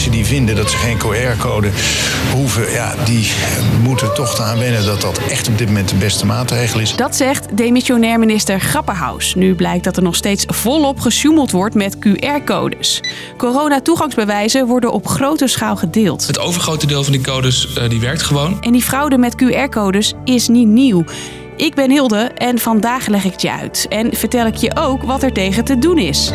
mensen die vinden dat ze geen QR-code hoeven, ja, die moeten toch aan wennen dat dat echt op dit moment de beste maatregel is. Dat zegt demissionair minister Grapperhaus. Nu blijkt dat er nog steeds volop gesjoemeld wordt met QR-codes. Corona-toegangsbewijzen worden op grote schaal gedeeld. Het overgrote deel van die codes uh, die werkt gewoon. En die fraude met QR-codes is niet nieuw. Ik ben Hilde en vandaag leg ik het je uit. En vertel ik je ook wat er tegen te doen is.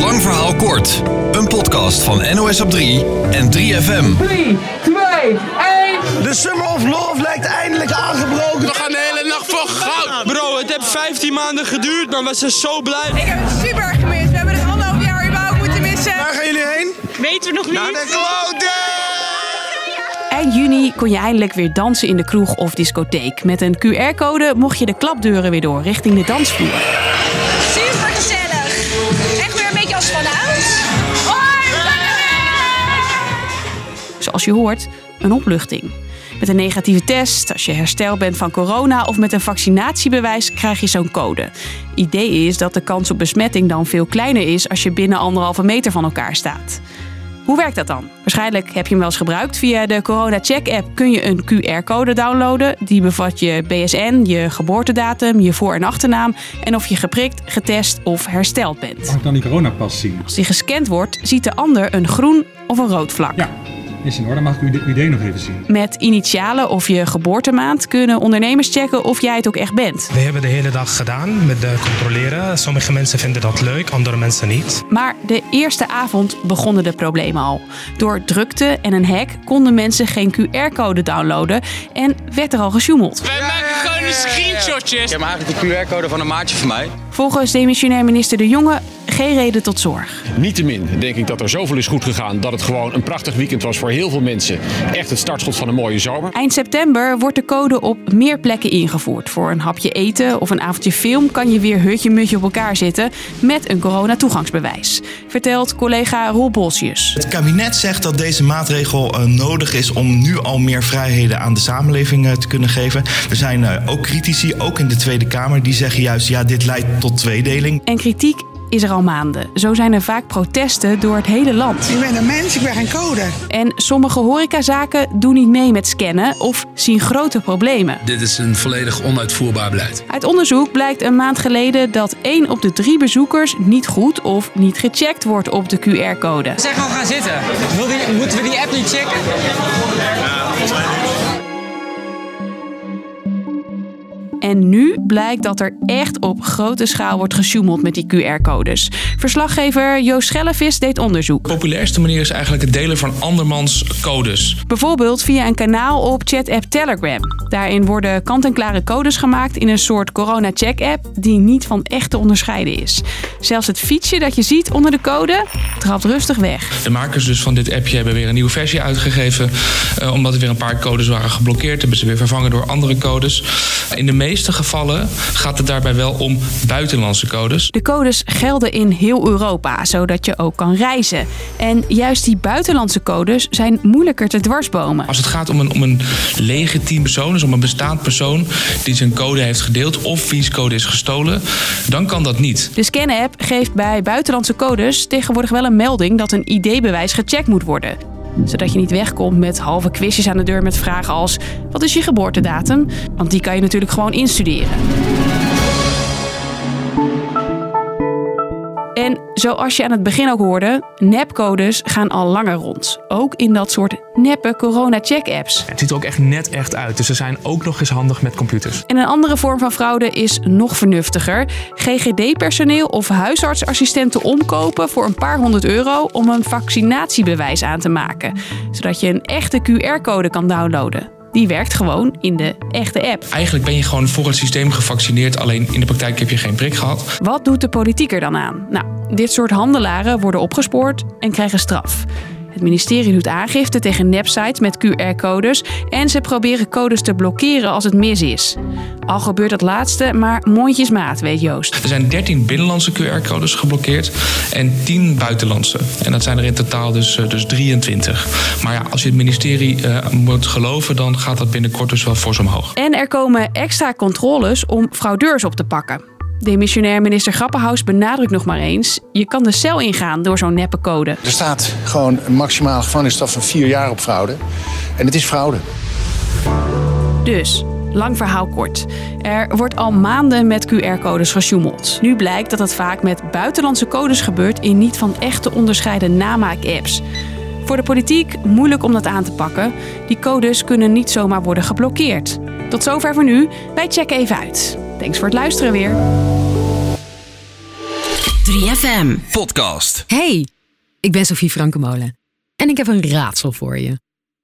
Lang verhaal kort. Een podcast van NOS op 3 en 3FM. 3, 2, 1. De Summer of Love lijkt eindelijk aangebroken. We gaan de hele nacht voor goud. Bro, het heeft 15 maanden geduurd, maar we zijn zo blij. Ik heb het super erg gemist. We hebben het anderhalf jaar überhaupt moeten missen. Waar gaan jullie heen? Weten we nog niet. Naar de kloten! Eind juni kon je eindelijk weer dansen in de kroeg of discotheek. Met een QR-code mocht je de klapdeuren weer door richting de dansvloer. Zoals je hoort, een opluchting. Met een negatieve test, als je hersteld bent van corona of met een vaccinatiebewijs krijg je zo'n code. Idee is dat de kans op besmetting dan veel kleiner is als je binnen anderhalve meter van elkaar staat. Hoe werkt dat dan? Waarschijnlijk heb je hem wel eens gebruikt. Via de Corona Check app kun je een QR-code downloaden. Die bevat je BSN, je geboortedatum, je voor- en achternaam en of je geprikt, getest of hersteld bent. Mag ik dan die coronapas zien? Als die gescand wordt, ziet de ander een groen of een rood vlak. Ja, is in orde. Mag ik uw idee nog even zien? Met initialen of je geboortemaand kunnen ondernemers checken of jij het ook echt bent. We hebben de hele dag gedaan met de controleren. Sommige mensen vinden dat leuk, andere mensen niet. Maar de eerste avond begonnen de problemen al. Door drukte en een hack konden mensen geen QR-code downloaden en werd er al gesjoemeld. Wij maken gewoon die screenshotjes. Ik heb eigenlijk de QR-code van een maatje van mij. Volgens demissionair minister De Jonge geen reden tot zorg. Niettemin denk ik dat er zoveel is goed gegaan dat het gewoon een prachtig weekend was voor heel veel mensen. Echt het startschot van een mooie zomer. Eind september wordt de code op meer plekken ingevoerd. Voor een hapje eten of een avondje film kan je weer hutje-mutje op elkaar zitten met een corona-toegangsbewijs. Vertelt collega Roel Bolsius. Het kabinet zegt dat deze maatregel uh, nodig is om nu al meer vrijheden aan de samenleving uh, te kunnen geven. Er zijn uh, ook critici, ook in de Tweede Kamer, die zeggen juist ja, dit leidt tot tweedeling. En kritiek is er al maanden. Zo zijn er vaak protesten door het hele land. Ik ben een mens, ik ben geen code. En sommige horecazaken doen niet mee met scannen of zien grote problemen. Dit is een volledig onuitvoerbaar beleid. Uit onderzoek blijkt een maand geleden dat 1 op de 3 bezoekers niet goed of niet gecheckt wordt op de QR-code. Zeg gewoon gaan zitten. Moeten we die app niet checken? En nu blijkt dat er echt op grote schaal wordt gesjoemeld met die QR-codes. Verslaggever Joost Schellevis deed onderzoek. De populairste manier is eigenlijk het delen van andermans codes. Bijvoorbeeld via een kanaal op chat-app Telegram. Daarin worden kant-en-klare codes gemaakt in een soort corona-check-app die niet van echt te onderscheiden is. Zelfs het fietsje dat je ziet onder de code trapt rustig weg. De makers dus van dit appje hebben weer een nieuwe versie uitgegeven. Uh, omdat er weer een paar codes waren geblokkeerd, hebben ze weer vervangen door andere codes. In de meeste gevallen gaat het daarbij wel om buitenlandse codes. De codes gelden in heel Europa, zodat je ook kan reizen. En juist die buitenlandse codes zijn moeilijker te dwarsbomen. Als het gaat om een, om een legitiem persoon, dus om een bestaand persoon die zijn code heeft gedeeld of wiens code is gestolen, dan kan dat niet. De scan-app geeft bij buitenlandse codes tegenwoordig wel een melding dat een ID-bewijs gecheckt moet worden zodat je niet wegkomt met halve quizjes aan de deur met vragen als: wat is je geboortedatum? Want die kan je natuurlijk gewoon instuderen. Zoals je aan het begin ook hoorde, nepcodes gaan al langer rond. Ook in dat soort neppe corona-check-apps. Het ziet er ook echt net echt uit, dus ze zijn ook nog eens handig met computers. En een andere vorm van fraude is nog vernuftiger. GGD-personeel of huisartsassistenten omkopen voor een paar honderd euro om een vaccinatiebewijs aan te maken. Zodat je een echte QR-code kan downloaden. Die werkt gewoon in de echte app. Eigenlijk ben je gewoon voor het systeem gevaccineerd, alleen in de praktijk heb je geen prik gehad. Wat doet de politiek er dan aan? Nou, dit soort handelaren worden opgespoord en krijgen straf. Het ministerie doet aangifte tegen nepsites met QR-codes en ze proberen codes te blokkeren als het mis is. Al gebeurt dat laatste, maar mondjesmaat, weet Joost. Er zijn 13 binnenlandse QR-codes geblokkeerd en 10 buitenlandse. En dat zijn er in totaal dus, dus 23. Maar ja, als je het ministerie uh, moet geloven, dan gaat dat binnenkort dus wel fors omhoog. En er komen extra controles om fraudeurs op te pakken. Demissionair minister Grappenhaus benadrukt nog maar eens... je kan de cel ingaan door zo'n neppe code. Er staat gewoon een maximale gevangenisstraf van vier jaar op fraude. En het is fraude. Dus, lang verhaal kort. Er wordt al maanden met QR-codes gesjoemeld. Nu blijkt dat het vaak met buitenlandse codes gebeurt... in niet van echt te onderscheiden namaak-apps. Voor de politiek moeilijk om dat aan te pakken. Die codes kunnen niet zomaar worden geblokkeerd. Tot zover voor nu. Wij checken even uit. Thanks voor het luisteren weer. 3FM. Podcast. Hey, ik ben Sophie Frankemolen. En ik heb een raadsel voor je.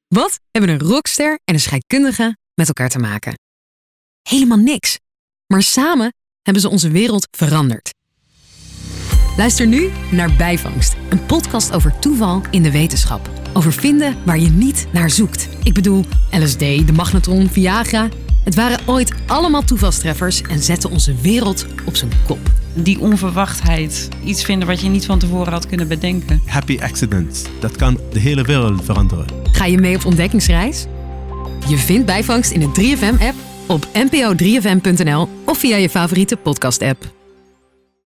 Wat hebben een rockster en een scheikundige met elkaar te maken? Helemaal niks. Maar samen hebben ze onze wereld veranderd. Luister nu naar Bijvangst, een podcast over toeval in de wetenschap. Over vinden waar je niet naar zoekt. Ik bedoel, LSD, de magnetron, Viagra. Het waren ooit allemaal toevalstreffers en zetten onze wereld op zijn kop. Die onverwachtheid, iets vinden wat je niet van tevoren had kunnen bedenken. Happy accidents, dat kan de hele wereld veranderen. Ga je mee op ontdekkingsreis? Je vindt Bijvangst in de 3FM-app, op npo3fm.nl of via je favoriete podcast-app.